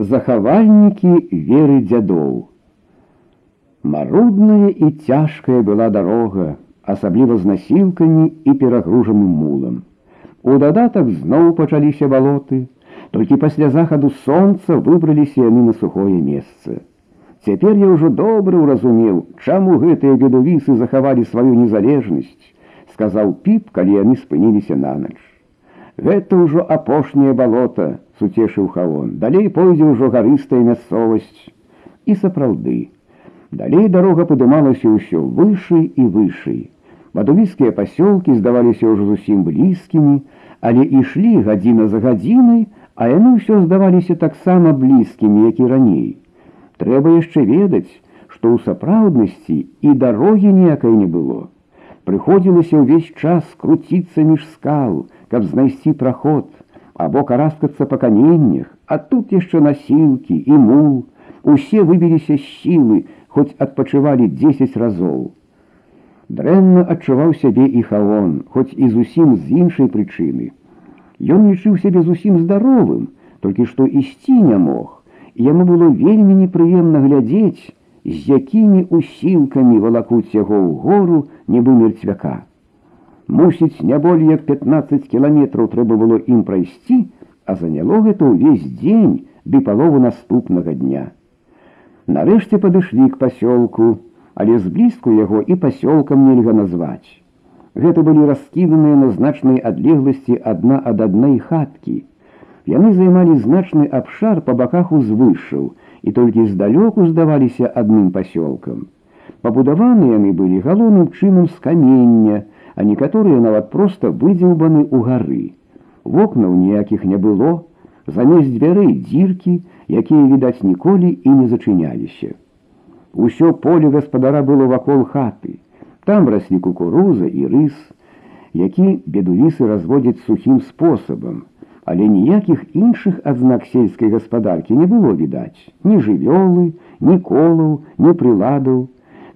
захавальнікі веры дзядоў. Марудная і цяжкая была дарога, асабліва з насілкамі і перагружаным мулам. У дадатак зноў пачаліся балоты, толькі пасля захаду сонца выбраліся яны на сухое месца. Цяпер я ўжо добра ўразумеў, чаму гэтыя бедувісы захавалі сваю незалежнасць, сказаў піп, калі яны спыніліся на ноч. Гэта ўжо апошняе балота, суцешыў хаон. Далей пойдзе ўжо гарыстая мясцовасць. І сапраўды. Далей дарога падымалася ўсё вышэй і вышэй. Бадувіцкія пасёлкі здаваліся ўжо зусім блізкімі, але ішлі гадзіна за гадзінай, а яны ўсё здаваліся таксама блізкімі, як і раней. Трэба яшчэ ведаць, што ў сапраўднасці і дарогі ніякай не было. Прыходзілася ўвесь час круціцца між скал, каб знайсці праход, або караскацца па каменнях, а тут яшчэ насілкі і мул, усе выбіліся з сілы, хоць адпачывалі 10 разоў. Дрэнна адчуваў сябе і хаон, хоць і зусім з іншай прычыны. Ён лічыў сябе зусім здаровым, толькі што ісці не мог, і яму было вельмі непрыемна глядзець, з якімі усілкамі валакуць яго ў гору нібы мерцвяка. Мусіць, не болей як 15 кіламетраў трэба было ім прайсці, а заняло гэта ўвесь дзень ды палову наступнага дня. Нарэшце падышлі к пасёлку, але зблізку яго і пасёлкам нельга назваць. Гэта былі раскіданыя на значнай адлегласці адна ад адной хаткі. Яны займалі значны абшар па баках узвышаў і толькі здалёку здаваліся адным пасёлкам. Пабудаваны яны былі галоўным чынам з камення, а некаторыя нават проста выдзеўбаны ў гары. Вокнаў ніякіх не было, замест дзвярэй дзіркі, якія відаць ніколі і не зачыняліся. Усё поле гаспадара было вакол хаты. Там раслі кукуруза і рыс, які бедувісы разводзяць сухім спосабам, але ніякіх іншых адзнак сельскай гаспадаркі не было відаць, ні жывёлы, ні колаў, ні прыладаў,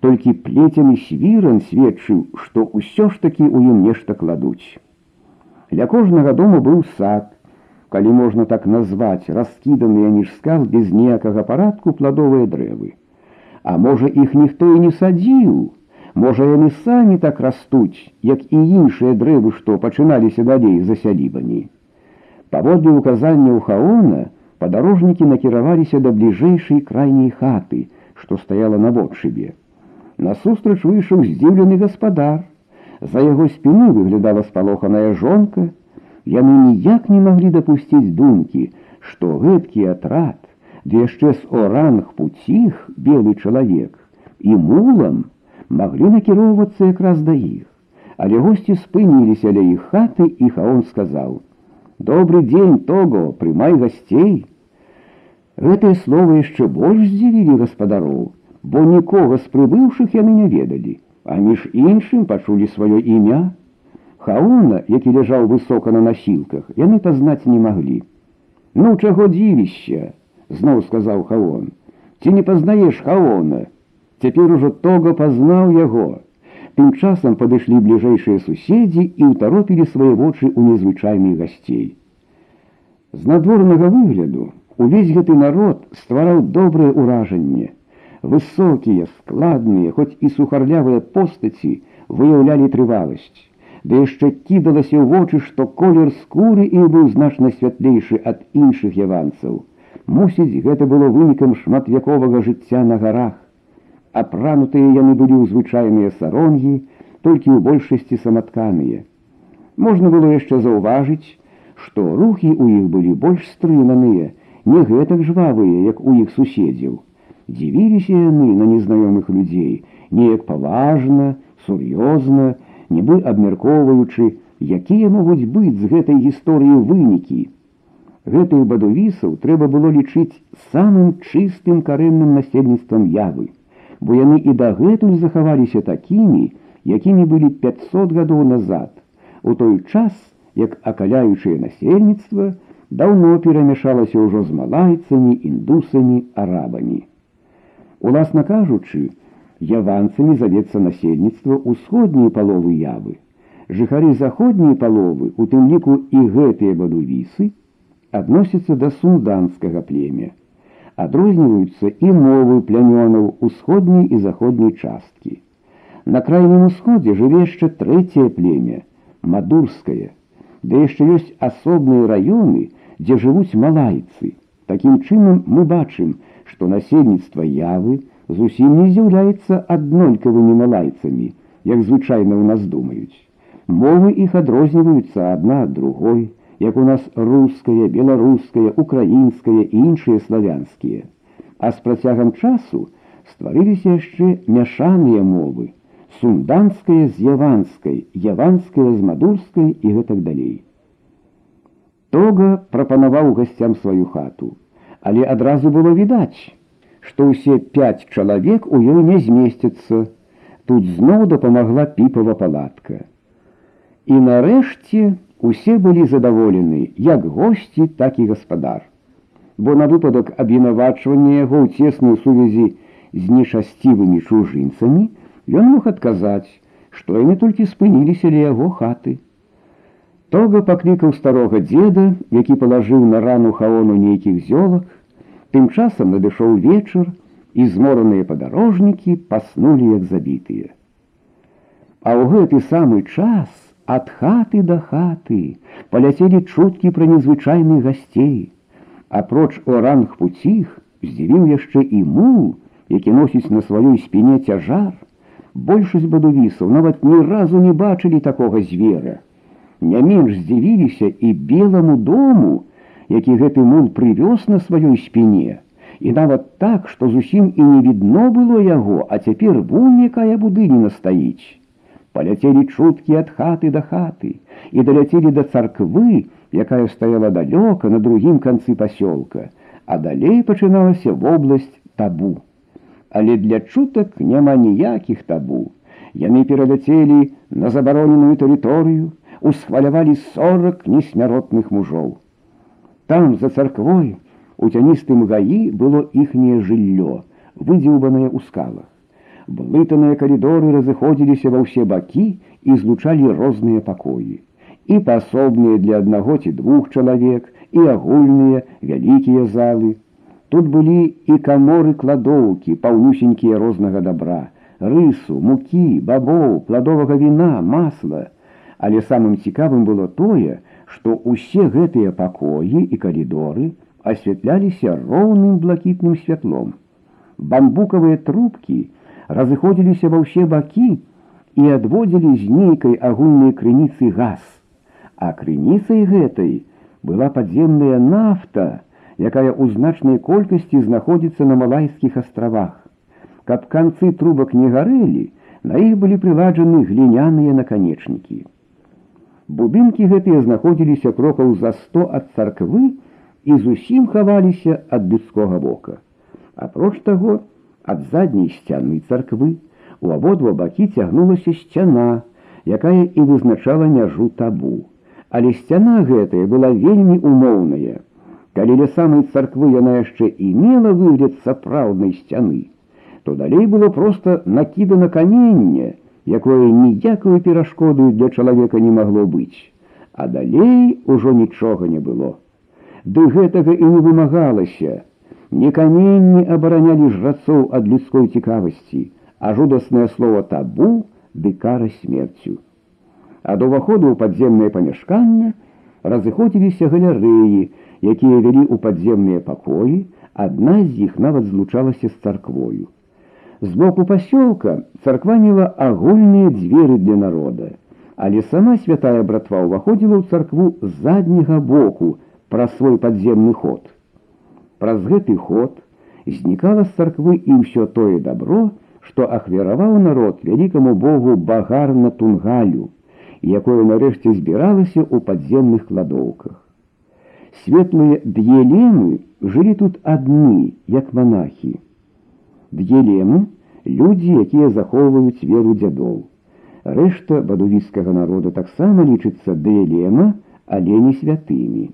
толькі плецяны свіран сведчыў, што ўсё ж такі ў ім нешта кладуць. Для кожнага дома быў сад, калі можна так назваць раскіданыя між скал без ніякага парадку пладовыя дрэвы. А можа, іх ніхто і не садзіў. Можа, яны самі так растуць, як і іншыя дрэвы, што пачыналіся далей за сялібамі. Паводле указанняў хаона падарожнікі накіраваліся да бліжэйшай крайняй хаты, што стаяла на вотшыбе. Насустрач выйшаў здзіўлены гаспадар. За яго спіны выглядала спалоханая жонка. Яны ніяк не маглі дапусціць думкі, што гэткі атрад ды яшчэ з оранг пуціх белы чалавек і мулам маглі накіроўвацца якраз да іх, але госці спыніліся ля іх хаты і хаон сказаў: « Добры дзень того, прымай гасцей. Гэтае слово яшчэ больш здзівілі гаспадароў, бо нікога з прыбыўшых яны не ведалі, а між іншым пачулі сваё імя. Хаона, які ляжаў высока на насілках, яны пазнаць не маглі. Ну чаго дзівішся, зноў сказаў хаон ці не пазнаеш хаона цяпер ужо тога пазнаў яго тым часам падышлі бліжэйшыя суседзі і ўтаропілі свае вочы ў незвычайных гасцей з надворнага выгляду увесь гэты народ ствараў добрае ўражанне Высокія складныя хоць і сухарлявыя постаці выяўлялі трываласць ды яшчэ кідалася ў вочы што колер скуры і быў значна святлейшы ад іншых яванцаў Мусіць, гэта было вынікам шматвяковага жыцця на гарах. Апранутыя яны былі ў звычайныя саронгі, толькі ў большасці саматканыя. Можна было яшчэ заўважыць, што рухі ў іх былі больш стрыманыя, не гэтак жвавыя, як у іх суседзяў. Дзівіліся яны на незнаёмых людзей, неяк паважна, сур'ёзна, нібы абмяркоўваючы, якія могуць быць з гэтай гісторыі вынікі гэтых бадувісаў трэба было лічыць самым чыстым карэнным насельніцтвам явы, бо яны і дагэтуль захаваліся такімі, якімі былі 500 гадоў назад, у той час, як акаляючае насельніцтва даўно перамяшалася ўжо з малайцамі, індусамі, арабамі. Уласна кажучы, яванцамі завецца насельніцтва ўсходняй паловы явы. Жыхары заходняй паловы, у тым ліку і гэтыя бадувісы, адносіцца да сунданскага племя. Адрозніваюцца і мовы плямёнаў усходняй і заходняй часткі. На крайнім усходзе жыве яшчэ трэцяе племя мадурскае, да яшчэ ёсць асобныя раёны, дзе жывуць малайцы. Такім чынам мы бачым, што насельніцтва явы зусім не з'яўляецца аднолькавымі малайцамі, як звычайна ў нас думаюць. Мовы іх адрозніваюцца адна ад другой, як у нас руская, беларуская, украінская і іншыя славянскія. А з працягам часу стварыліся яшчэ мяшаныя мовы, сунданская з яванскай, яванская з мадурскай і гэтак далей. Тога прапанаваў гасцям сваю хату, але адразу было відаць, што ўсе пяць чалавек у ёй не змесцяцца. Тут зноў дапамагла піпава палатка. І нарэшце, Усе былі задаволены як госці, так і гаспадар. Бо на выпадак абвінавачвання яго ў цесную сувязі з нешасцівымі чужынцамі ён мог адказаць, што яны толькі спыніліся ля яго хаты. Тога паклікаў старога дзеда, які палажыў на рану хаону нейкіх зёлак, тым часам надышоў вечар, і змораныя падарожнікі паснулі як забітыя. А ў гэты самы час Ад хаты да хаты паляцелі чуткі пра незвычайных гасцей. Апроч оранг пуціх здзівіў яшчэ і мул, які носіць на сваёй спіне цяжар. Большасць бадувісаў нават ні разу не бачылі такога звера. Не менш здзівіліся і белому дому, які гэты мул прывёз на сваёй спіне. І нават так, што зусім і не відно было яго, а цяпер вунь якая будыніна стаіць. Поляцелі чуткі ад хаты да хаты і даляцелі да царквы, якая стаяла далёка на другім канцы пасёлка, а далей пачыналася вобласць табу. Але для чутак няма ніякіх табу. Яны пераляцелі на забароненую тэрыторыю, усхвалявалі сорок несмяротных мужоў. Там за царквой у цяністым гаі было іхняе жыллё, выдзеўбанае ў скалах. Блытаныя калідоры разыходзіліся ва ўсе бакі і злучалі розныя пакоі. І пасобныя для аднаго ці двух чалавек, і агульныя вялікія залы. Тут былі і каморы кладоўкі, паўнюсенькія рознага добра, рысу, мукі, бабоў, пладовага віна, масла. Але самым цікавым было тое, што ўсе гэтыя пакоі і калідоры асвятляліся роўным блакітным святлом. Бамбукавыя трубкі, разыходзіліся ва ўсе бакі і адводзілі з нейкай агульнай крыніцы газ. А крыніцай гэтай была падземная нафта, якая ў значнай колькасці знаходзіцца на малайскіх астравах. Каб канцы трубак не гарэлі, на іх былі прыладжаны гліняныя наканечнікі. Будынкі гэтыя знаходзіліся крокаў за сто ад царквы і зусім хаваліся ад людскога вока. Апроч таго, ад задняй сцяны царквы у абодва бакі цягнулася сцяна, якая і вызначала мяжу табу. Але сцяна гэтая была вельмі умоўная. Калі ля самай царквы яна яшчэ і мела выгляд сапраўднай сцяны, то далей было проста накідана каменне, якое ніякую перашкоду для чалавека не магло быць, а далей ужо нічога не было. Ды гэтага і не вымагалася, не каменні абаранялі жрацоў ад людской цікавасці, а жудаснае слово табу ды кара смерцю. Ад уваходу ў падземнае памяшканне разыходзіліся галерэі, якія вялі ў падземныя пакоі, адна з іх нават злучалася з царквою. З боку пасёлка царква мела агульныя дзверы для народа, але сама святая братва ўваходзіла ў царкву з задняга боку пра свой падземны ход. Праз гэты ход знікала з царквы і ўсё тое добро, што ахвяраваў народ вялікаму богу багарна тунгалю, якое нарэшце збіралася ў падземных кладоўках. Светлыя д'елемы жылі тут адны, як монахі. Д'елемы людзі, якія захоўваюць веру дзядоў. Рэшта бадувіцкага народа таксама лічыцца дыелема, але не святымі.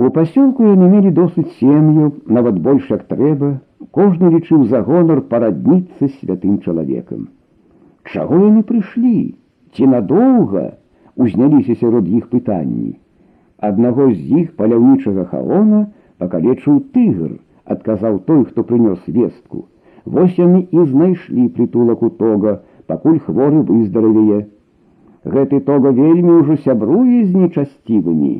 У пасёлку яны мелі досыць сем'ю, нават больш як трэба, кожны лічыў за гонар парадніцца святым чалавекам. Чаго яны прыйшлі, ці надоўга узняліся сярод іх пытанні. Аднаго з іх паляўнічага хаона пакалечыў тыгр, адказаў той, хто прынёс вестку. Вось яны і знайшлі прытулак у тога, пакуль хворы выздаравее. Гэты тога вельмі ўжо сябруе з нечасцівымі.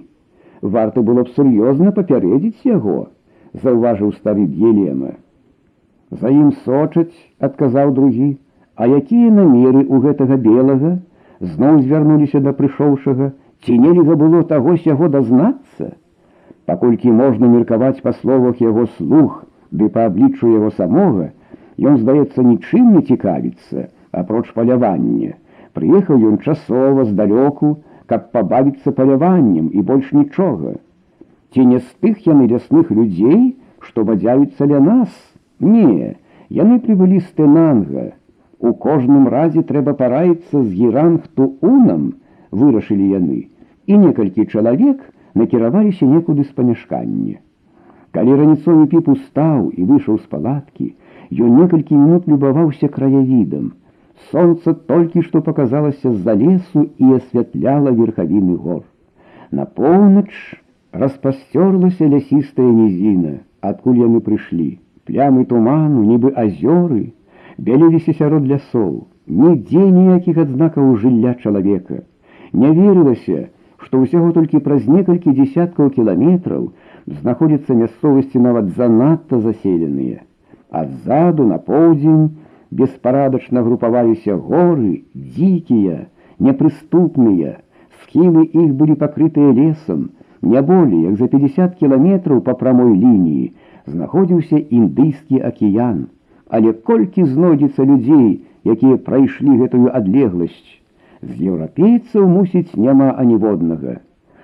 Варта было б сур'ёзна папярэдзіць яго, заўважыў стары Елема. За ім сочаць, адказаў другі, а якія намеры ў гэтага белага зноў звярнуліся да прыйшоўшага, ці нельга было таго сяго дазнацца, паколькі можна меркаваць па словах яго слух, ды па абліччу яго самога, ён здаецца нічым не цікавіцца, апроч палявання. Прыехаў ён часова здалёку, каб пабавіцца паляваннем і больш нічога. Ці не з тых яны лясных людзей, што бадзяюцца ля нас, Не, яны прыбылі з Тэнанга. У кожным разе трэба параіцца з герангту унам, вырашылі яны, і некалькі чалавек накіраваліся некуды з памяшкання. Калі раніцовы піп устаў і выйшаў з палаткі, ён некалькі мінут любаваўся краявідам. Сонца толькі што паказалася з-за лесу і асвятляла верхавіны гор. На поўнач распасцёрлася лясістая нізіна, адкуль яны прыйшлі плямы туману, нібы азёры, бяліліся сярод лясоў, нідзе ніякіх адзнакаў жылля чалавека. Не верылася, што ўсяго толькі праз некалькі дзесяткаў кіламетраў знаходзяцца мясцовасці нават занадта заселеныя. Адзаду на поўдзень беспарадачна групаваліся горы, дзікія, непрыступныя, схілы іх былі пакрытыя лесам, не болей як за 50 кіламетраў па прамой лініі, знаходзіўся індыйскі акіян, але колькі знойдзецца людзей, якія прайшлі гэтую адлегласць. З еўрапейцаў мусіць няма аніводнага.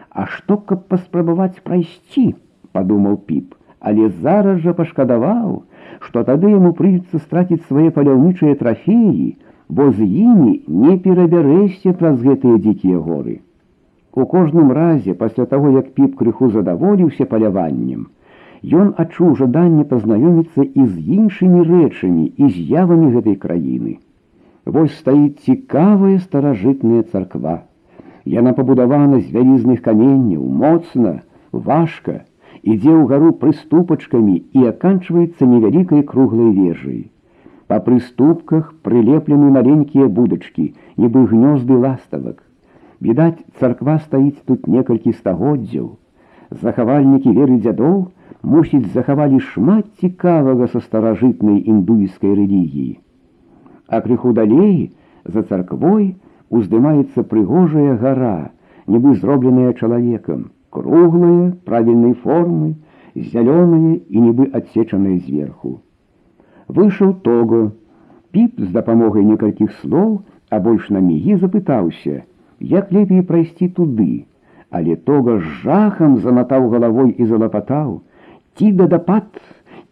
А што каб паспрабаваць прайсці, падумаў піп, але зараз жа пашкадаваў, што тады яму прыйдецца страціць свае паляўнічыя трафеі, бо з імі не перабярэшся праз гэтыя дзікія горы. У кожным разе пасля таго, як піп крыху задаволіўся паляваннем, Ён адчуў жаданне пазнаёміцца і з іншымі рэчамі і з'явамі гэтай краіны. Вось стаіць цікавая старажытная царква. Яна пабудавана з вялізных каменняў, моцна, важка, ідзе ўгару прыступачкамі і аканчваецца невялікай круглай вежай. Па прыступках прылеплены маленькія будачкі, нібы гнёзды ластавак. Відаць, царква стаіць тут некалькі стагоддзяў. Захавальнікі веры дзядоў, мусіць захавалі шмат цікавага са старажытнай індуйскай рэлігіі. А крыху далей за царквой уздымаецца прыгожая гара, нібы зробленая чалавекам, круглая правільнай формы, зялёная і нібы адсечаная зверху. Выйшаў того, піп з дапамогай некалькіх слоў, а больш на мігі запытаўся, як лепей прайсці туды, але тога з жахам заматаў галавой і залапатаў, Ті дадапад,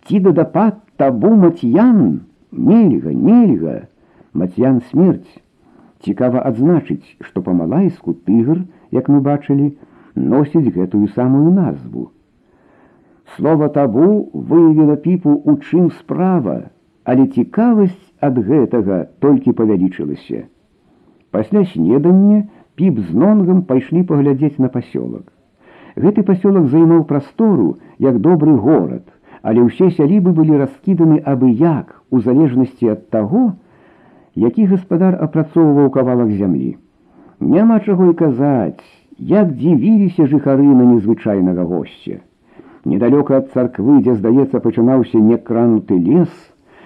ті дадапад табу Мацьян, Нельга, нельга, Мацьян смерць. Цікава адзначыць, што па-малайску тыгр, як мы бачылі, носіць гэтую самую назву. Слова табу выявіла піпу у чым справа, але цікавасць ад гэтага толькі павялічылася. Пасля снедання піп з нонгам пайшлі паглядзець на пасёлак. Гэты пасёлак займаў прастору як добры горад, але ўсе сялібы былі раскіданы абы як у залежнасці ад таго, які гаспадар апрацоўваў кавалак зямлі. Няма чаго і казаць, як дзівіліся жыхары на незвычайнага госця. Недалёка ад царквы, дзе, здаецца, пачынаўся некрануты лес,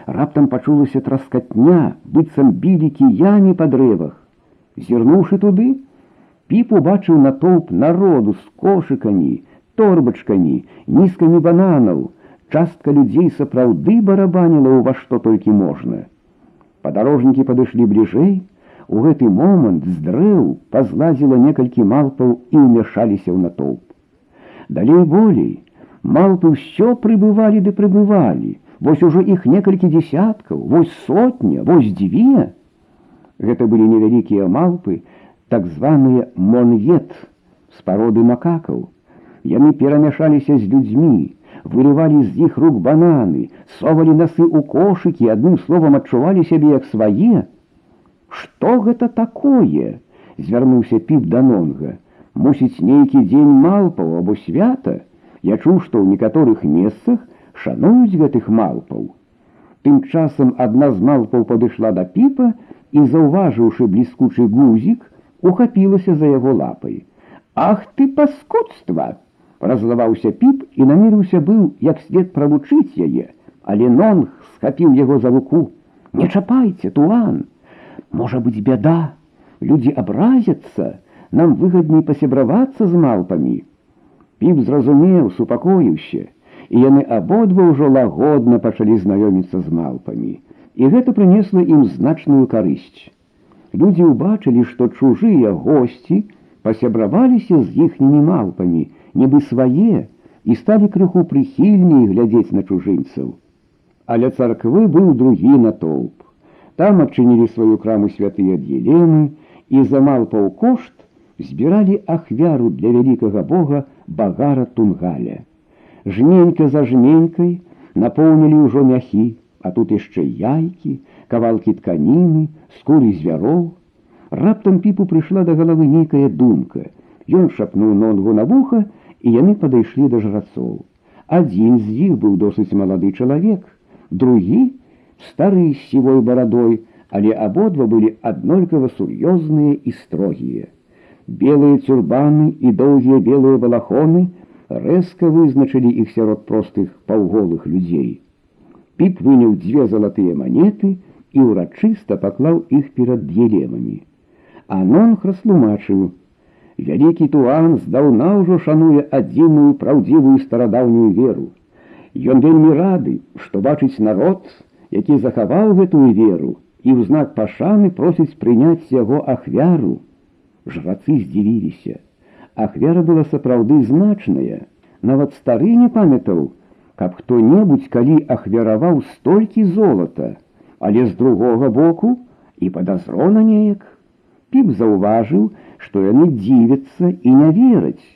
раптам пачулася траскатня, быццам білі кіямі па дрэвах. Зірнуўшы туды, Піп убачыў натоўп народу з кошыкамі, торбачкамі, нізкамі бананаў. Частка людзей сапраўды барабаніла ўва што толькі можна. Падарожнікі падышлі бліжэй, У гэты момант з дрэў пазлазіла некалькі малпаў і ўмяшаліся ў натоўп. Далей болей малпы ўсё прыбывалі ды прыбывалі, вось ужо іх некалькі дзесяткаў, вось сотня, вось дзве. Гэта былі невялікія малпы, так званыя монвет з пароды макакаў. Яны перамяшаліся з людзьмі, вырывалі з іх рук бананы, совалі насы ў кошыкі, адным словам адчувалі сябе як свае. Што гэта такое? звярнуўся піп да нонга. Мусіць, нейкі дзень малпаў або свята, Я чуў, што ў некаторых месцах шануюць гэтых малпаў. Тым часам адна з малпаў падышла да піпа і, заўважыўшы бліскучы гузік, ухапілася за яго лапай. Ах ты паскудства! Разлаваўся піп і намерыўся быў, як след правучыць яе, але нонг схапіў яго за руку. Не чапайце, туан! Можа быць бяда, Людзі абразяцца, нам выгадней пасябравацца з малпамі. Піп зразумеў, супакоіўся, і яны абодва ўжо лагодна пачалі знаёміцца з малпамі, і гэта прынесла ім значную карысць. Людзі ўбачылі, што чужыя госці пасябраваліся з іхнімі малпамі, нібы свае, і сталі крыху прыхільней глядзець на чужынцаў. Але царквы быў другі натоўп. Там адчынілі сваю краму святыя д'елены і за малпаў кошт збіралі ахвяру для вялікага бога багара тунгаля. Жменька за жменькай напоўнілі ўжо мяхі, а тут яшчэ яйкі, кавалкі тканіны, скуры звяроў. Раптам піпу прыйшла да галавы нейкая думка. Ён шапнуў нонгу на вуха, і яны падышлі да жрацоў. Адзін з іх быў досыць малады чалавек, другі стары з сівой барадой, але абодва былі аднолькава сур'ёзныя і строгія. Белыя цюрбаны і доўгія белыя балахоны рэзка вызначылі іх сярод простых паўголых людзей. Піп выняў дзве залатыя манеты і ўрачыста паклаў іх перад д'елемамі. Анонх растлумачыў: Вялікі туан здаўна ўжо шануе адзіную праўдзівую старадаўнюю веру. Ён вельмі рады, што бачыць народ, які захаваў гэтую веру і ў знак пашаны просіць прыняць яго ахвяру. Жрацы здзівіліся. Ахвяра была сапраўды значная, нават стары не памятаў, каб хто-небудзь калі ахвяраваў столькі золата, але з другога боку і падазрона неяк. Піп заўважыў, што яны дзівяцца і не вераць,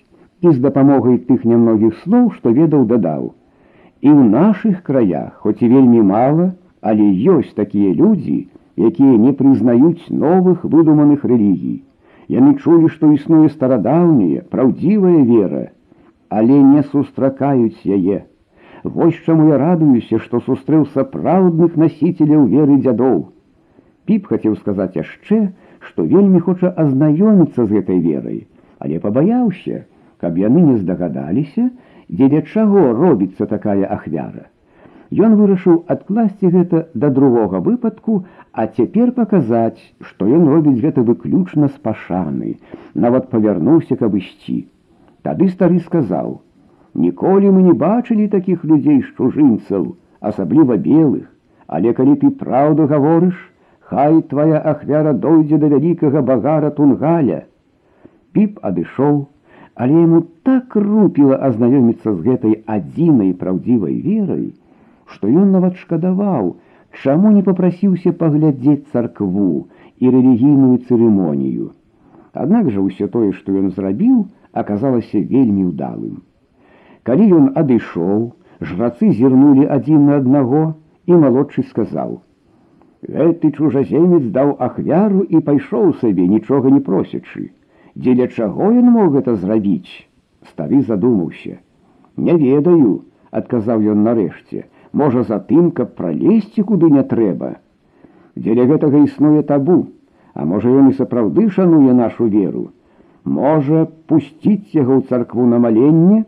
і з дапамогай тых нямногіх слоў, што ведаў дадаў. І ў нашых краях, хоць і вельмі мала, але ёсць такія людзі, якія не прызнаюць новых выдуманых рэлігій. Яны чулі, што існуе старадаўняя, праўдзівая вера, але не сустракаюць яе. Вось чаму я радуюся, што сустрэў сапраўдных насіцеляў веры дзядоў. Піп хацеў сказаць яшчэ, што вельмі хоча азнаёміцца з гэтай верай, але пабаяўся, каб яны не здагадаліся, дзеля чаго робіцца такая ахвяра. Ён вырашыў адкласці гэта да другога выпадку, а цяпер паказаць, што ён робіць гэта выключна з пашаны, нават павярнуўся, каб ісці. Тады стары сказаў: « Ніколі мы не бачылі такіх людзей з чужынцаў, асабліва белых, але калі ты праўду гаворыш, хай твоя ахвяра дойдзе да вялікага багара тунгаля. Піп адышоў, але яму так рупіла азнаёміцца з гэтай адзінай праўдзівай верай, што ён нават шкадаваў, чаму не папрасіўся паглядзець царкву і рэлігійную цырымонію. Аднак жа ўсё тое, што ён зрабіў, аказалася вельмі ўдалым. Калі ён адышоў, жрацы зірнулі адзін на аднаго, і малодшы сказаў: « Гэты чужаземец даў ахвяру і пайшоў сабе, нічога не просячы. Дзеля чаго ён мог гэта зрабіць? Стары задумаўся: « Не ведаю, адказаў ён нарэшце, можа затым, каб пралезці куды не трэба. Дзеля гэтага існуе табу, а можа ён і сапраўды шануе нашу веру. Можа пусціць яго ў царкву на маленне,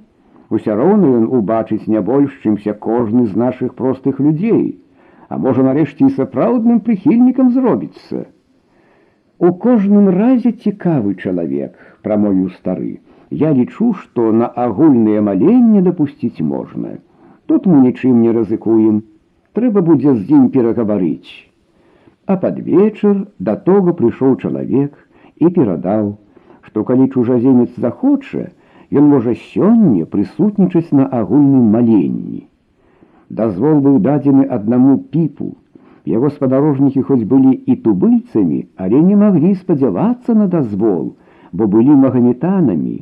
Уся роўна ён убачыць не больш, чымся кожны з нашых простых людзей, а можа нарэшце і сапраўдным прыхільнікам зробіцца. У кожным разе цікавы чалавек, прамою стары, я лічу, што на агульнае маленне дапусціць можна. Тут мы нічым не рызыкуем, трэба будзе з ім перагаварыць. А пад вечар да того прыйшоў чалавек і перадаў, што калі чужаземец захоча, ён можа сёння прысутнічаць на агульным маленні. Дазвол быў дадзены аднаму піпу. Яго спадарожнікі хоць былі і тубыльцамі, але не маглі спадзявацца на дазвол, бо былі магаметанамі,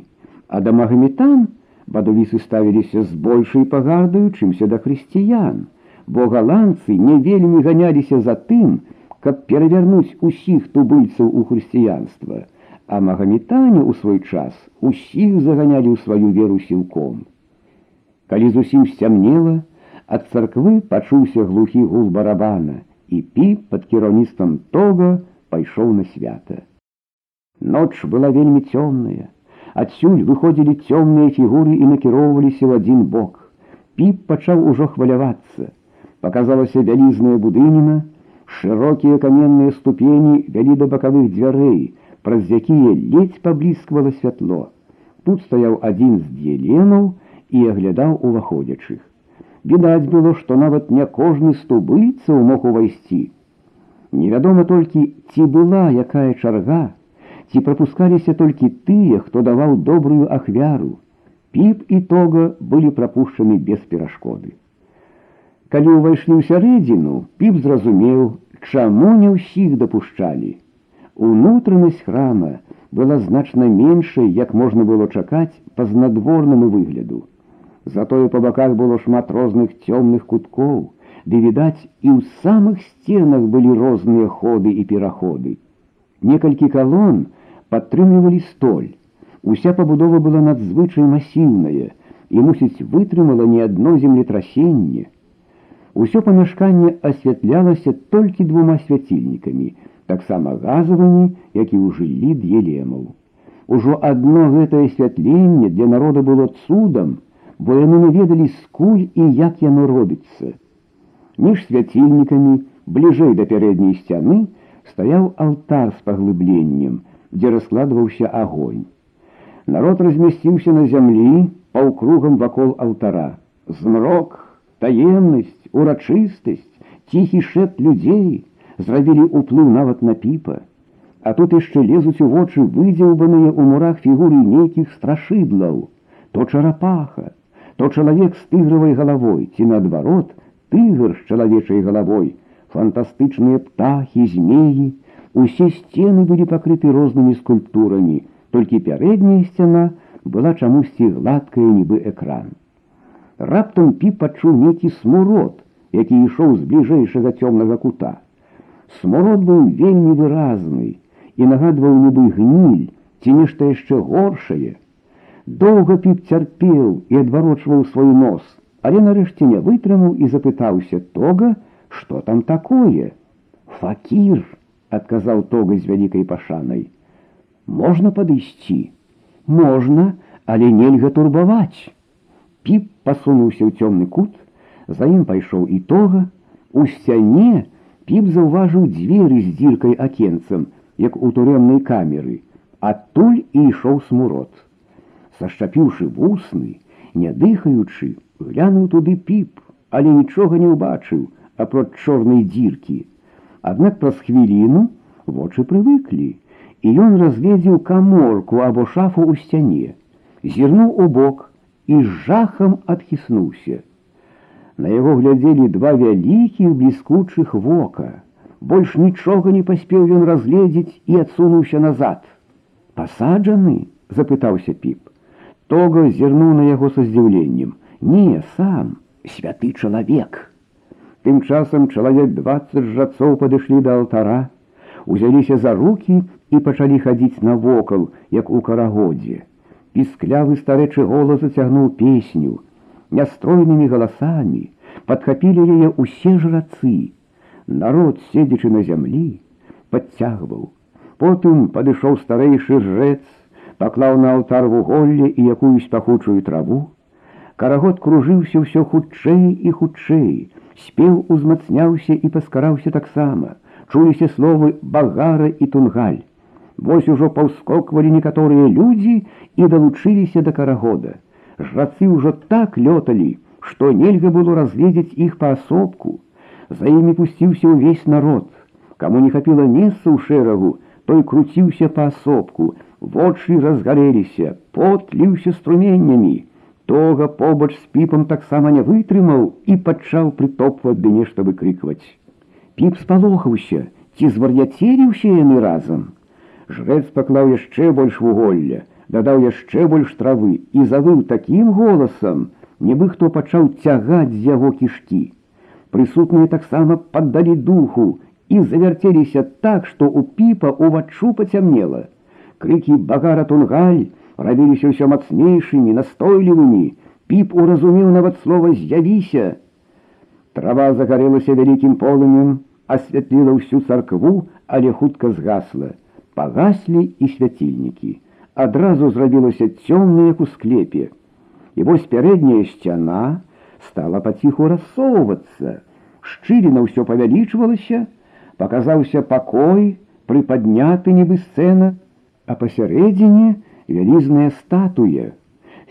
а да магаметан, бадавісы ставіліся з большай пагардаю, чымся да хрысціян, бо галандцы не вельмі ганяліся за тым, каб перавярнуць усіх тубыльцаў у хрысціянства, а магаметане ў свой час усіх заганялі ў сваю веру сілком. Калі зусім сцямнела, ад царквы пачуўся глухі гул барабана, і піп пад кіраўніцтвам тога пайшоў на свята. Ноч была вельмі цёмная. Адсюль выходзілі цёмныя фігуры і накіроўваліся ў адзін бок. Піп пачаў ужо хвалявацца. Паказалася вялізная будыніна, шырокія каменныя ступені вялі да бакавых дзвярэй, праз якія ледзь паблісквала святло. Тут стаяў адзін з д'еленаў і аглядаў уваходзячых. Відаць было, што нават не кожны стубыцца мог увайсці. Невядома толькі, ці была якая чарга, ці прапускаліся толькі тыя, хто даваў добрую ахвяру. Піп і тога былі прапушчаны без перашкоды. Калі ўвайшлі ў сярэдзіну, піп зразумеў, чаму не ўсіх дапушчалі. Унутранасць храма была значна меншай, як можна было чакаць па знадворнаму выгляду. Затое па баках было шмат розных цёмных куткоў, ды відаць, і ў самых сценах былі розныя ходы і пераходы. Некалькі калон падтрымлівалі столь. Уся пабудова была надзвычай масіўная і, мусіць, вытрымала не адно землетрасенне. Усё памяшканне асвятлялася толькі двума свяцільнікамі, таксама газавымі, які ўжылі д'елемаў. Ужо адно гэтае асвятленне для народа было цудам, бо яны не ведалі скуль і як яно робіцца. Між свяцільнікамі, бліжэй да пярэдняй сцяны, стаяў алтар з паглыбленнем, дзе раскладваўся агонь. Народ размясціўся на зямлі паўкругам вакол алтара. Змрок, таемнасць, урачыстасць, ціхі шэп людзей зрабілі ўплыў нават на піпа. А тут яшчэ лезуць у вочы выдзеўбаныя ў мурах фігуры нейкіх страшыдлаў, то чарапаха, то чалавек з тыгравай галавой ці наадварот тыгр з чалавечай галавой, фантастычныя птахі, змеі, Усе сцены былі пакрыты рознымі скульптурамі, толькі пярэдняя сцяна была чамусьці гладкая нібы экран. Раптам пі пачуў нейкі смурод, які ішоў з бліжэйшага цёмнага кута. Смурод быў вельмі выразны і нагадваў нібы гніль ці нешта яшчэ горшае. Доўга піп цярпеў і адварочваў свой нос, але нарэшце не вытрымаў і запытаўся тога, што там такое. Факір адказаў тога з вялікай пашанай. Можна падысці, можна, але нельга турбаваць. Піп пасунуўся ў цёмны кут, за ім пайшоў і тога, у сцяне піп заўважыў дзверы з дзіркай акенцам, як у турэмнай камеры, адтуль і ішоў смурод. Сашчапіўшы вусны, не дыхаючы, глянуў туды піп, але нічога не ўбачыў, апроч чорнай дзіркі. Аднак праз хвіліну вочы прывыклі, і ён разгледзеў каморку або шафу ў сцяне, зірнуў у бок і з жахам адхіснуўся. На яго глядзелі два вялікіх бліскучых вока. Больш нічога не паспеў ён разгледзець і адсунуўся назад. Пасаджаны, запытаўся піп. Тога зірнуў на яго са здзіўленнем. Не, сам, святы чалавек. Тым часам чалавек двадцать жацоў падышлі да алтара, узяліся за руки і пачалі хадзіць навокал, як у карагодзе. Пісклявы старэчы голас зацягнуў песню. Нястройнымі галасамі падхапілі яе ўсе жрацы. Народ, седзячы на зямлі, подцягваў. Потым падышоў старэйшы жрец, паклаў на алтар вуголле і якуюсь пахучую траву. Карагод кружыўся ўсё хутчэй і хутчэй, спеў узмацняўся і паскараўся таксама. Чуліся словы багара і тунгаль. Вось ужо паўскоквалі некаторыя людзі і далучыліся да карагода. Жрацы ўжо так лёталі, што нельга было разгледзець іх паасобку. За імі пусціўся ўвесь народ. Каму не хапіла месца ў шэрагу, той круціўся паасобку, вочы разгарэліся, пот ліўся струменнямі. Тога побач з піпам таксама не вытрымаў і пачаў прытопваць ды нешта выкрыкваць. Піп спалохаўся, ці звар'яцеліўся яны разам. Жрэц паклаў яшчэ больш вуголля, дадаў яшчэ больш травы і завыў такім голасам, нібы хто пачаў цягаць з яго кішкі. Прысутныя таксама паддалі духу і завярцеліся так, што у піпа уваччу пацямнела. Крыкі багара тунгаль, рабіліся ўсё мацнейшымі, настойлівымі, Піп уразумеў нават слова з'явіся. Трава загарэлася вялікім полымем, асвятліла ўсю царкву, але хутка згасла. Пагаслі і свяцільнікі. Адразу зрабілася цёмна, як у склепе. І вось пярэдняя сцяна стала паціху рассоўвацца. Шчыліна ўсё павялічвалася, паказаўся пакой, прыпадняты нібы сцэна, а пасярэдзіне вялізная статуя.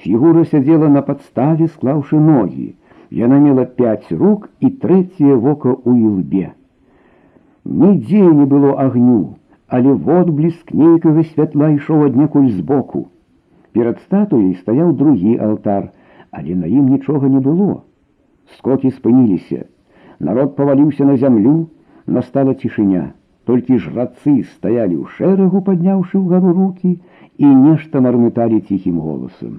Фігура сядзела на падставе, склаўшы ногі. Яна мела пяць рук і трэцяе вока ў ілбе. Нідзе не было агню, але водбліск нейкага святла ішоў аднекуль збоку. Перад статуяй стаяў другі алтар, але на ім нічога не было. Скокі спыніліся. Народ паваліўся на зямлю, настала цішыня. Толькі жрацы стаялі ў шэрагу, падняўшы ўгару рукі, і нешта мармыталі ціхім голасам.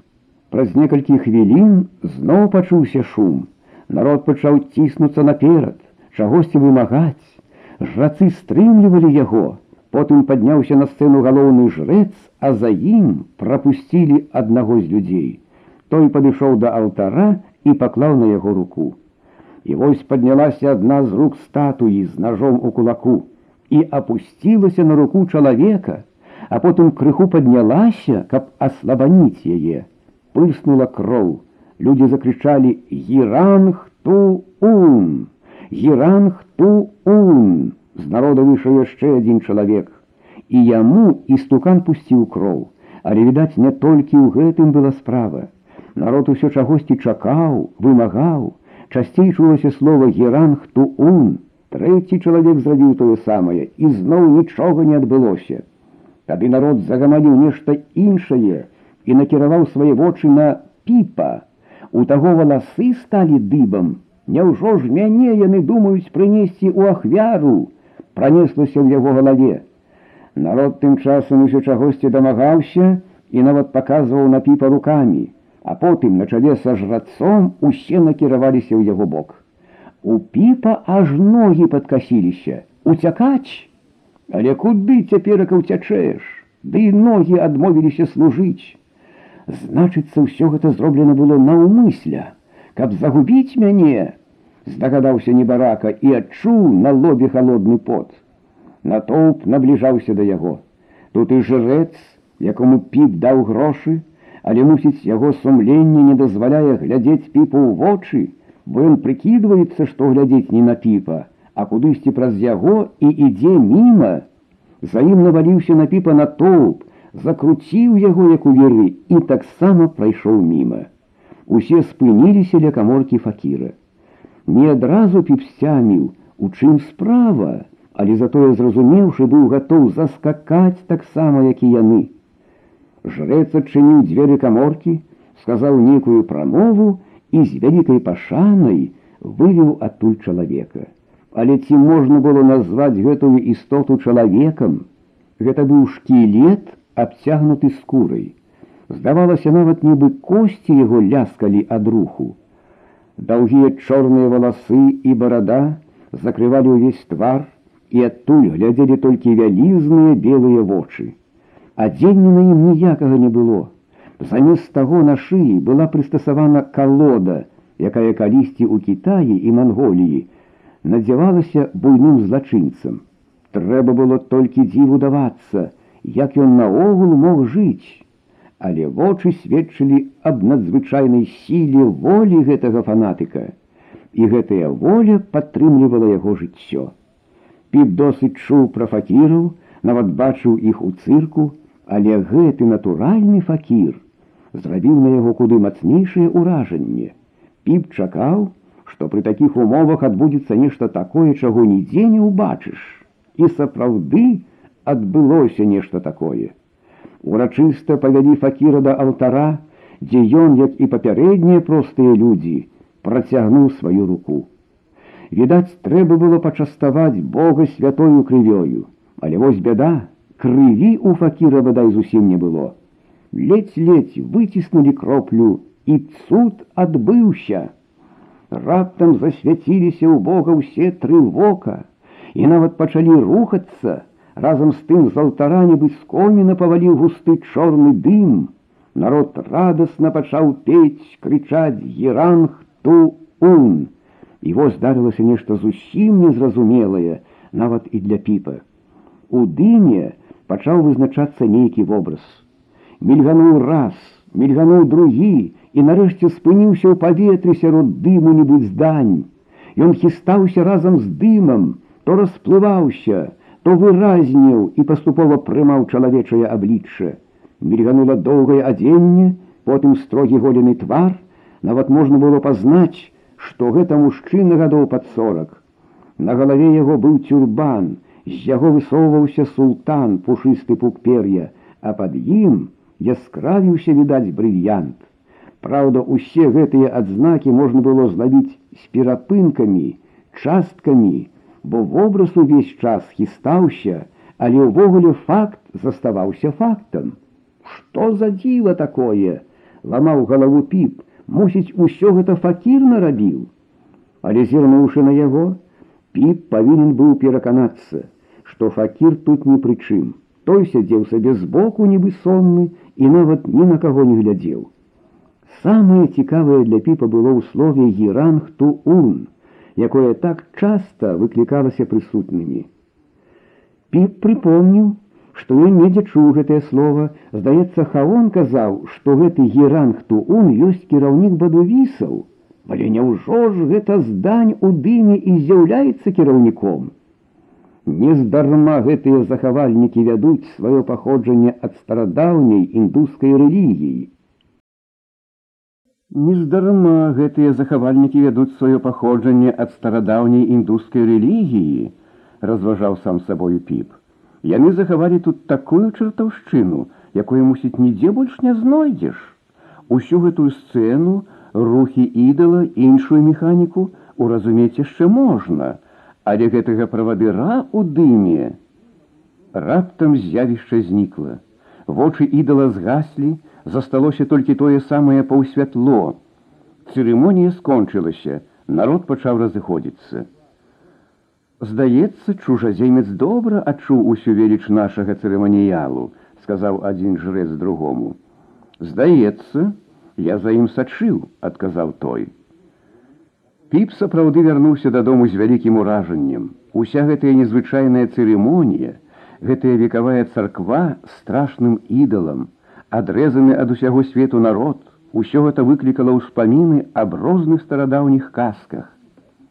Праз некалькі хвілін зноў пачуўся шум. Народ пачаў ціснуцца наперад, чагосьці вымагаць. Жрацы стрымлівалі яго. Потым падняўся на сцэну галоўны жрэц, а за ім прапусцілі аднаго з людзей. Той падышоў да алтара і паклаў на яго руку. І вось паднялася адна з рук статуі з ножом у кулаку і апусцілася на руку чалавека, а потым крыху паднялася, каб аслабаніць яе пырснула кроў. Людзі закрычалі гіранхту-ун! Гіранхту-ун! З народа выйшаў яшчэ адзін чалавек. І яму істукан пусціў кроў, але відаць, не толькі ў гэтым была справа. Народ усё чагосьці чакаў, вымагаў, часцей чулася слова гіранхту-ун. Трэці чалавек зрабіў тое самае, і зноў нічога не адбылося. Тады народ загамаліў нешта іншае, і накіраваў свае вочы на піпа. У таго валасы сталі дыбам. Няўжо ж мяне яны думаюць прынесці ў ахвяру, пранеслася ў яго галаве. Народ тым часам усё чагосьці дамагаўся і нават паказваў на піпа рукамі, а потым на чале са жрацом усе накіраваліся ў яго бок. У піпа аж ногі падкасіліся, уцякаць, Але куды цяперака ўцячэш, Ды і ногі адмовіліся служыць. Значыцца, ўсё гэта зроблена было наўмысля, каб загубіць мяне, здагадаўся небарака і адчуў на лобе холодны пот. Натоўп набліжаўся да яго. Тут і жрэц, якому піп даў грошы, але мусіць яго сумленне не дазваляе глядзець піпу ў вочы, бо ён прыкідваецца, што глядзець не на піпа, а кудысьці праз яго і ідзе міма. За ім наваліўся на піпа на тоўп, закруціў яго як у веры і таксама прайшоў міма. Усе спыніліся ля каморкі факіра. Не адразу піпсцяміў, у чым справа, але затое зразумеўшы быў гатоў заскакаць таксама, як і яны. Жрэц адчыніў дзверы каморкі, сказаў нейкую прамову і з вялікай пашанай вывеў адтуль чалавека. Але ці можна было назваць гэтую істоту чалавекам? Гэта быў шкілет, абцягнуты скурай. Здавалася, нават нібы косці яго ляскалі ад руху. Даўгія чорныя валасы і барада закрывалі ўвесь твар, і адтуль глядзелі толькі вялізныя белыя вочы. Адзення на ім ніякага не было. Замест таго на шыі была прыстасавана калода, якая калісьці ў Кітаі і Манголіі надзявалася буйным злачынцам. Трэба было толькі дзіву давацца, як ён наогул мог жыць, але вочы сведчылі аб надзвычайнай сіле волі гэтага фанатыка, і гэтая воля падтрымлівала яго жыццё. Піп досыць чуў пра факіраў, нават бачыў іх у цырку, але гэты натуральны факір зрабіў на яго куды мацнейшае ўражанне. Піп чакаў, што пры такіх умовах адбудзецца нешта такое, чаго нідзе не ўбачыш. І сапраўды, адбылося нешта такое. Урачыста павялі факіра да алтара, дзе ён, як і папярэднія простыя людзі, працягнуў сваю руку. Відаць, трэба было пачаставаць Бога святою крывёю, але вось бяда, крыві у факіра бадай зусім не было. Ледзь-ледзь выціснулі кроплю, і цуд адбыўся. Раптам засвяціліся ў Бога ўсе тры вока, і нават пачалі рухацца, разам з тым з алтара нібы з коміна паваліў густы чорны дым, Народ радасна пачаў пець, крычаць геранг ту ун. І вось здарылася нешта зусім незразумелае, нават і для піпа. У дыме пачаў вызначацца нейкі вобраз. Мільгануў раз, мільгануў другі і нарэшце спыніўся ў паветры сярод дыму нібудь здань. Ён хістаўся разам з дымам, то расплываўся, то выразніў і паступова прымаў чалавечае аблічча мільганула доўгае адзенне, потым строгі голены твар, нават можна было пазнаць, што гэта мужчына гадоў пад сорак. На галаве яго быў тюрбан, з яго высоўваўся султан пушысты пук пер'я, а пад ім яскравіўся відаць брыльянт. Праўда, усе гэтыя адзнакі можна было злавіць з перапынкамі, часткамі, бо вобраз увесь час хістаўся, але ўвогуле факт заставаўся фактам. Што за дзіва такое? ламаў галаву піп, мусіць, усё гэта факір нарабіў. Але зірнуўшы на яго, піп павінен быў пераканацца, што факір тут ні пры чым. Той сядзеў сабе збоку, нібы сонны і нават ні на каго не глядзеў. Самае цікавае для піпа было ў слове геранг ту ун, якое так часта выклікалася прысутнымі. Піп прыпомніў, што ён недзе чуў гэтае слово, здаецца, хаон казаў, што гэты геранг туун ёсць кіраўнік бадувісаў, але няўжо ж гэта здань у дыме і з'яўляецца кіраўніком. Нездарма гэтыя захавальнікі вядуць сваё паходжанне ад старадаўняй індускай рэлігіі. Нездарма гэтыя захавальнікі вядуць сваё паходжанне ад старадаўняй індускай рэлігіі, разважаў сам сабою піп. Яны захавалі тут такую чартаўшчыну, якую мусіць нідзе больш не знойдзеш. Усю гэтую сцэну, рухі ідала, іншую механіку уразумець яшчэ можна, але гэтага правадыра у дыме. Раптам з'явішча знікла. Вочы ідала згаслі, засталося толькі тое самае паўсвятло. Цырымонія скончылася, народ пачаў разыходзіцца. Здаецца, чужаземец добра адчуў усю веліч нашага цырыманіялу, сказаў адзін жрэц другому. Здаецца, я за ім сачыў, адказаў той. Піп сапраўды вярнуўся дадому з вялікім уражаннем. Уся гэтая незвычайная цырымонія, гэтая векавая царква страшным ідалам, адрэзаны ад усяго свету народ, усё гэта выклікала ўспаміны аб розных старадаўніх казках.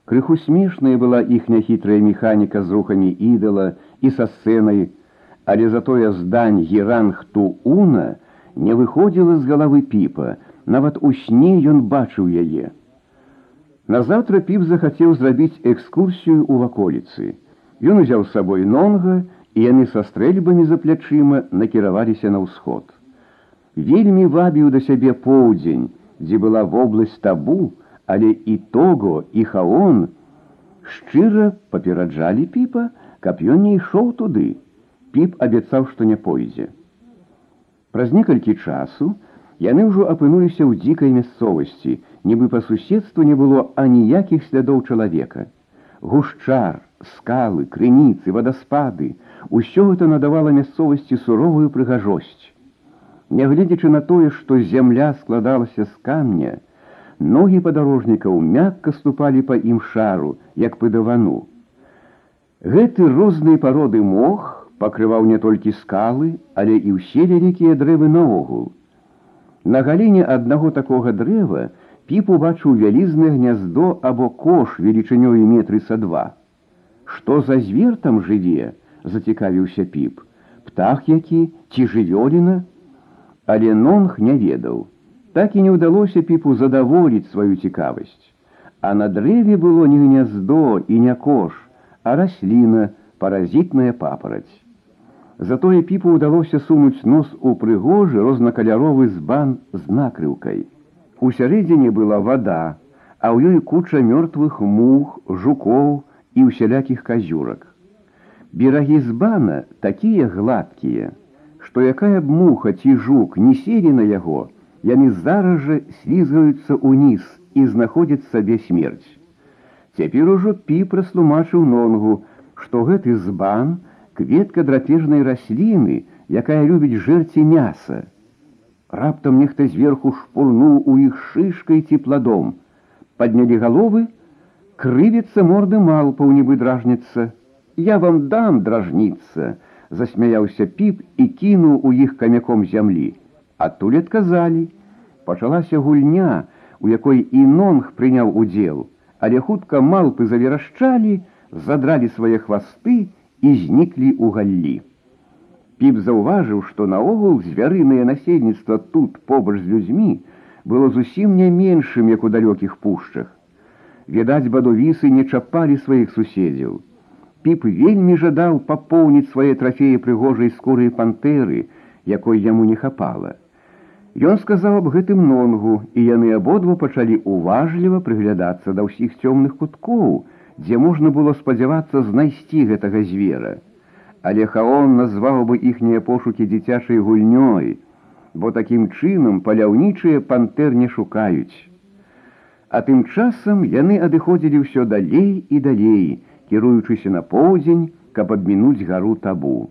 Крыху смешная была іхня хітрая механіка з рухамі ідала і са сцэнай, але затое здань геранг туна не выходзіла з галавы піпа, нават у сне ён бачыў яе. Назаўтра піп захацеў зрабіць экскурсію ў ваколіцы. Ён узяў з сабой нонга, і яны са стрэльбамі за плячыма накіраваліся на ўсход. Вельмі вабіў да сябе поўдзень, дзе была вобласць табу, але і того і хаон шчыра папераджалі піпа, каб ён не ішоў туды. Піп абяцаў, што не пойдзе. Праз некалькі часу яны ўжо апынуліся ў дзікай мясцовасці, нібы па суседству не было аніякіх слядоў чалавека. Гушчар, скалы, крыніцы, вадаспады, усё гэта надавала мясцовасці суровую прыгажосць. Нягледзячы на тое, што зямля складалася з камня, Ногі падарожнікаў мякка ступалі па ім шару, як па давану. Гэты розныя пароды мох пакрываў не толькі скалы, але і ўсе вялікія дрэвы наогул. На галіне аднаго такога дрэва піп убачыў вялізнае гняздо або кош велічынёю метры са два. Што за звер там жыве, зацікавіўся піп, птах які ці жывёліна, але нонг не ведаў так і не ўдалося піпу задаволіць сваю цікавасць. А на дрэве было не гняздо і не кош, а расліна, паразітная папараць. Затое піпу ўдалося сунуць нос у прыгожы рознакаляровы збан з накрыўкай. Усярэдзіне была вада, а ў ёй куча мёртвых мух, жукоў і ўсялякіх казюрак. Берагі збана такія гладкія, што якая б муха ці жук не селі на яго, яны зараз жа слізгаюцца ўніз і знаходзяць сабе смерць. Цяпер ужо пі праслумачыў нонгу, што гэты збан кветка драпежнай расліны, якая любіць жэрці мяса. Раптам нехта зверху шпурнуў у іх шышкай ці пладом. Паднялі галовы, крывіцца морды малпаў нібы дражніцца. Я вам дам дражніцца, засмяяўся піп і кінуў у іх камяком зямлі. Адтуль адказалі. Пачалася гульня, у якой і нонг прыняў удзел, але хутка малпы заверашчалі, задралі свае хвасты і зніклі ў галлі. Піп заўважыў, што наогул звярынае насельніцтва тут побач з людзьмі было зусім не меншым, як у далёкіх пушчах. Відаць, бадувісы не чапалі сваіх суседзяў. Піп вельмі жадаў папоўніць свае трафеі прыгожай скуры пантэры, якой яму не хапала. Ён сказаў аб гэтым нонгу, і яны абодва пачалі уважліва прыглядацца да ўсіх цёмных куткоў, дзе можна было спадзявацца знайсці гэтага звера. Але хаон назваў бы іхнія пошукі дзіцячай гульнёй, бо такім чынам паляўнічыя пантэр не шукаюць. А тым часам яны адыходзілі ўсё далей і далей, кіруючыся на поўдзень, каб адмінуць гару табу.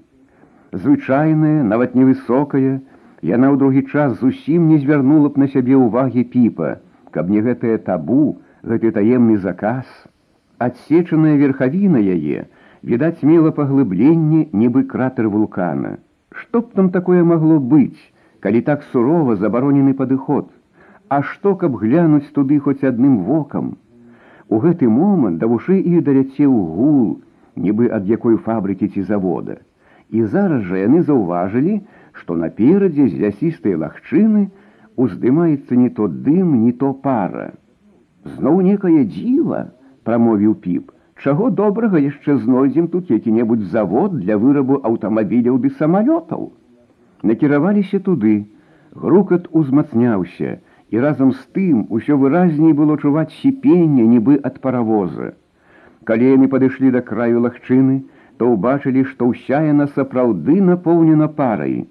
Звычайная, нават невысокая, яна ў другі час зусім не звярнула б на сябе ўвагі піпа, каб не гэтае табу, гэты таемны заказ. Адсечаная верхавіна яе, відаць, мела паглыбленне, нібы кратер вулкана. Што б там такое магло быць, калі так сурова забаронены падыход? А што, каб глянуць туды хоць адным вокам? У гэты момант да вушэй і даляцеў гул, нібы ад якой фабрыкі ці завода. І зараз жа яны заўважылі, што наперадзе з лясістай лагчыны уздымаецца не то дым, не то пара. Зноў некае дзіва, прамовіў піп. Чаго добрага яшчэ знойдзем тут які-небудзь завод для вырабу аўтамабіляў ды самалётаў. Накіраваліся туды, грукат узмацняўся, і разам з тым усё выразней было чуваць сіпенне нібы ад паравоза. Калі яны падышлі да краю лагчыны, то ўбачылі, што ўся яна сапраўды напоўнена парай.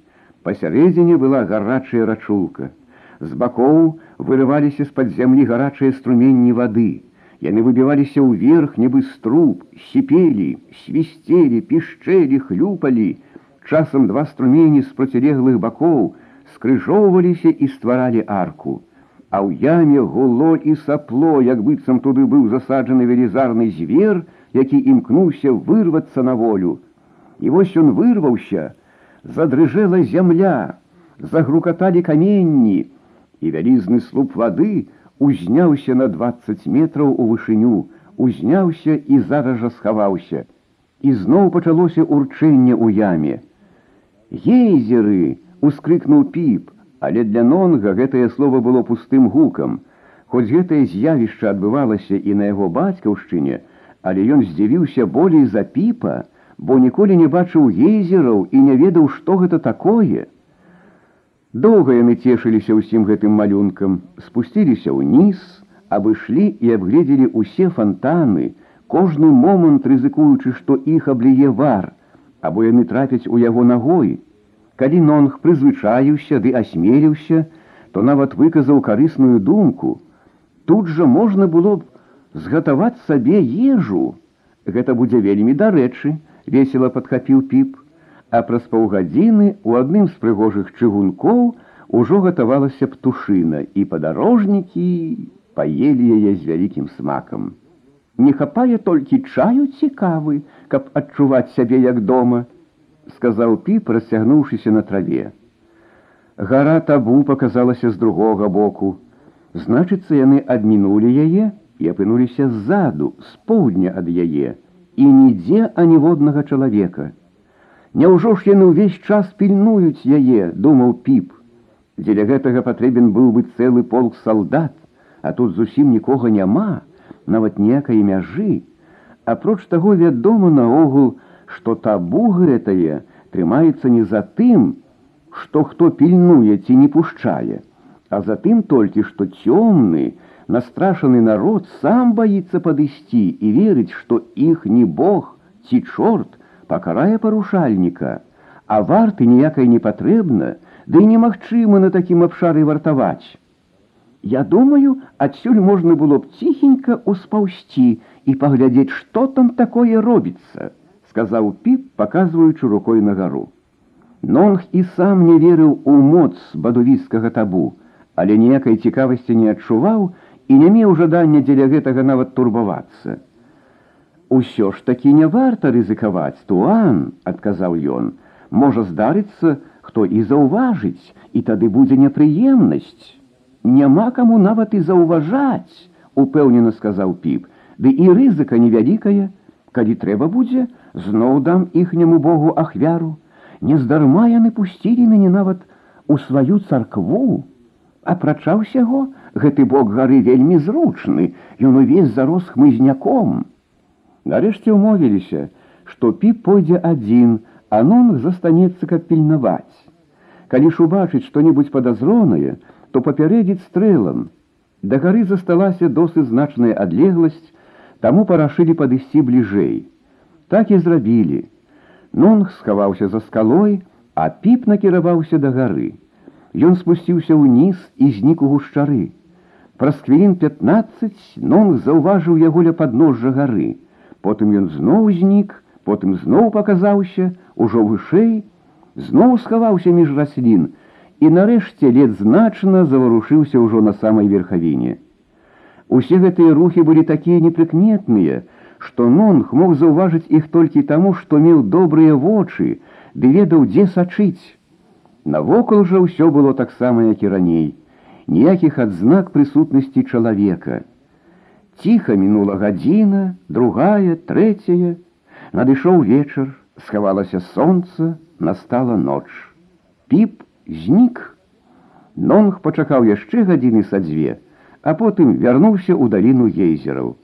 Пасярэдзіне была гарачая рачулка. З бакоў вырываліся з-пад зямлі гарачыя струменні вады. Яны выбіваліся ўверх, нібы струб, сіпелі, свісцелі, пішчэлі, хлюпалі. Часам два струмені з процілеглых бакоў скрыжоўваліся і стваралі арку. А ў яме гуло і сапло, як быццам туды быў засаджаны велізарны звер, які імкнуўся вырвацца на волю. І вось ён вырваўся, задрыжэла зямля, загрукаталі каменні, і вялізны слуп вады узняўся на 20 метраў у вышыню, узняўся і зараз жа схаваўся. І зноў пачалося урчэнне ў яме. Ейзеры! ускрыкнуў піп, але для нонга гэтае слово было пустым гукам. Хоць гэтае з'явішча адбывалася і на яго бацькаўшчыне, але ён здзівіўся болей за піпа, бо ніколі не бачыў гейзераў і не ведаў, што гэта такое. Доўга яны цешыліся ўсім гэтым малюнкам, спусціліся ўніз, абышлі і абгледзелі ўсе фантаны, кожны момант рызыкуючы, што іх абліе вар, або яны трапяць у яго нагой. Калі нонг прызвычаіўся ды асмеліўся, то нават выказаў карысную думку. Тут жа можна было б згатаваць сабе ежу. Гэта будзе вельмі дарэчы, весело падхапіў піп, А праз паўгадзіны у адным з прыгожых чыгункоў ужо гатавалася птушына, і падарожнікі паелі яе з вялікім смакам. Не хапае толькі чаю цікавы, каб адчуваць сябе як дома, сказаў піп, расцягнуўшыся на траве. Гара табу показалася з другога боку. Значыцца, яны адмінулі яе і апынуліся ззаду, з поўдня ад яе і нідзе аніводнага чалавека. Няўжо ж яны ўвесь час пільнуюць яе, думаў піп. Дзеля гэтага патрэбен быў бы цэлы полк салдат, а тут зусім нікога няма, нават ніякай мяжы. Апроч таго вядома наогул, што табу гэтае трымаецца не за тым, што хто пільнуе ці не пушчае, а за тым толькі, што цёмны, настрашаны народ сам боится падысці і верыць, што іх не бог ці чорт пакарае парушальніка, а варты ніякай не патрэбна, ды да немагчыма на такім абшары вартаваць. Я думаю, адсюль можна было б ціхенька успаўсці і паглядзець, што там такое робіцца, сказаў піп, паказваючы рукой на гару. Нонг і сам не верыў у моц бадувіцкага табу, але ніякай цікавасці не адчуваў і не меў жадання дзеля гэтага нават турбавацца. Усё ж такі не варта рызыкаваць, туан, адказаў ён, можа здарыцца, хто і заўважыць, і тады будзе непрыемнасць. Няма каму нават і заўважаць, упэўнена сказаў піп, ды і рызыка невялікая, калі трэба будзе, зноў дам іхняму богу ахвяру. Нездарма яны пусцілі мяне нават у сваю царкву. Апрача ўсяго, гэты бог гары вельмі зручны, ён увесь зарос хмызняком. Нарэшце ўмовіліся, што піп пойдзе адзін, а нонг застанецца каб пільнаваць. Калі ж убачыць што-небудзь падазронае, то папярэдзіць стрэлам. Да гары засталася досыць значная адлегласць, таму парашылі падысці бліжэй. Так і зрабілі. Нонг схаваўся за скалой, а піп накіраваўся да гары. Ён спусціўся ўніз і знік у гушчары. Праз хвілін 15 Нонг заўважыў яго ля падножжа гары. Потым ён зноў знік, потым зноў паказаўся, ужо вышэй, зноў схаваўся між раслін, і нарэшце лет значна заварушыўся ўжо на самай верхавіне. Усе гэтыя рухі былі такія непрыкметныя, што Нонг мог заўважыць іх толькі таму, што меў добрыя вочы, ды ведаў, дзе сачыць. Навокал жа ўсё было таксама, як і раней, ніякіх адзнак прысутнасці чалавека. Ціха мінула гадзіна, другая, трэцяя. Надышоў вечар, схавалася сонца, настала ноч. Піп знік. Нонг пачакаў яшчэ гадзіны са дзве, а потым вярнуўся ў даліну ейзераў.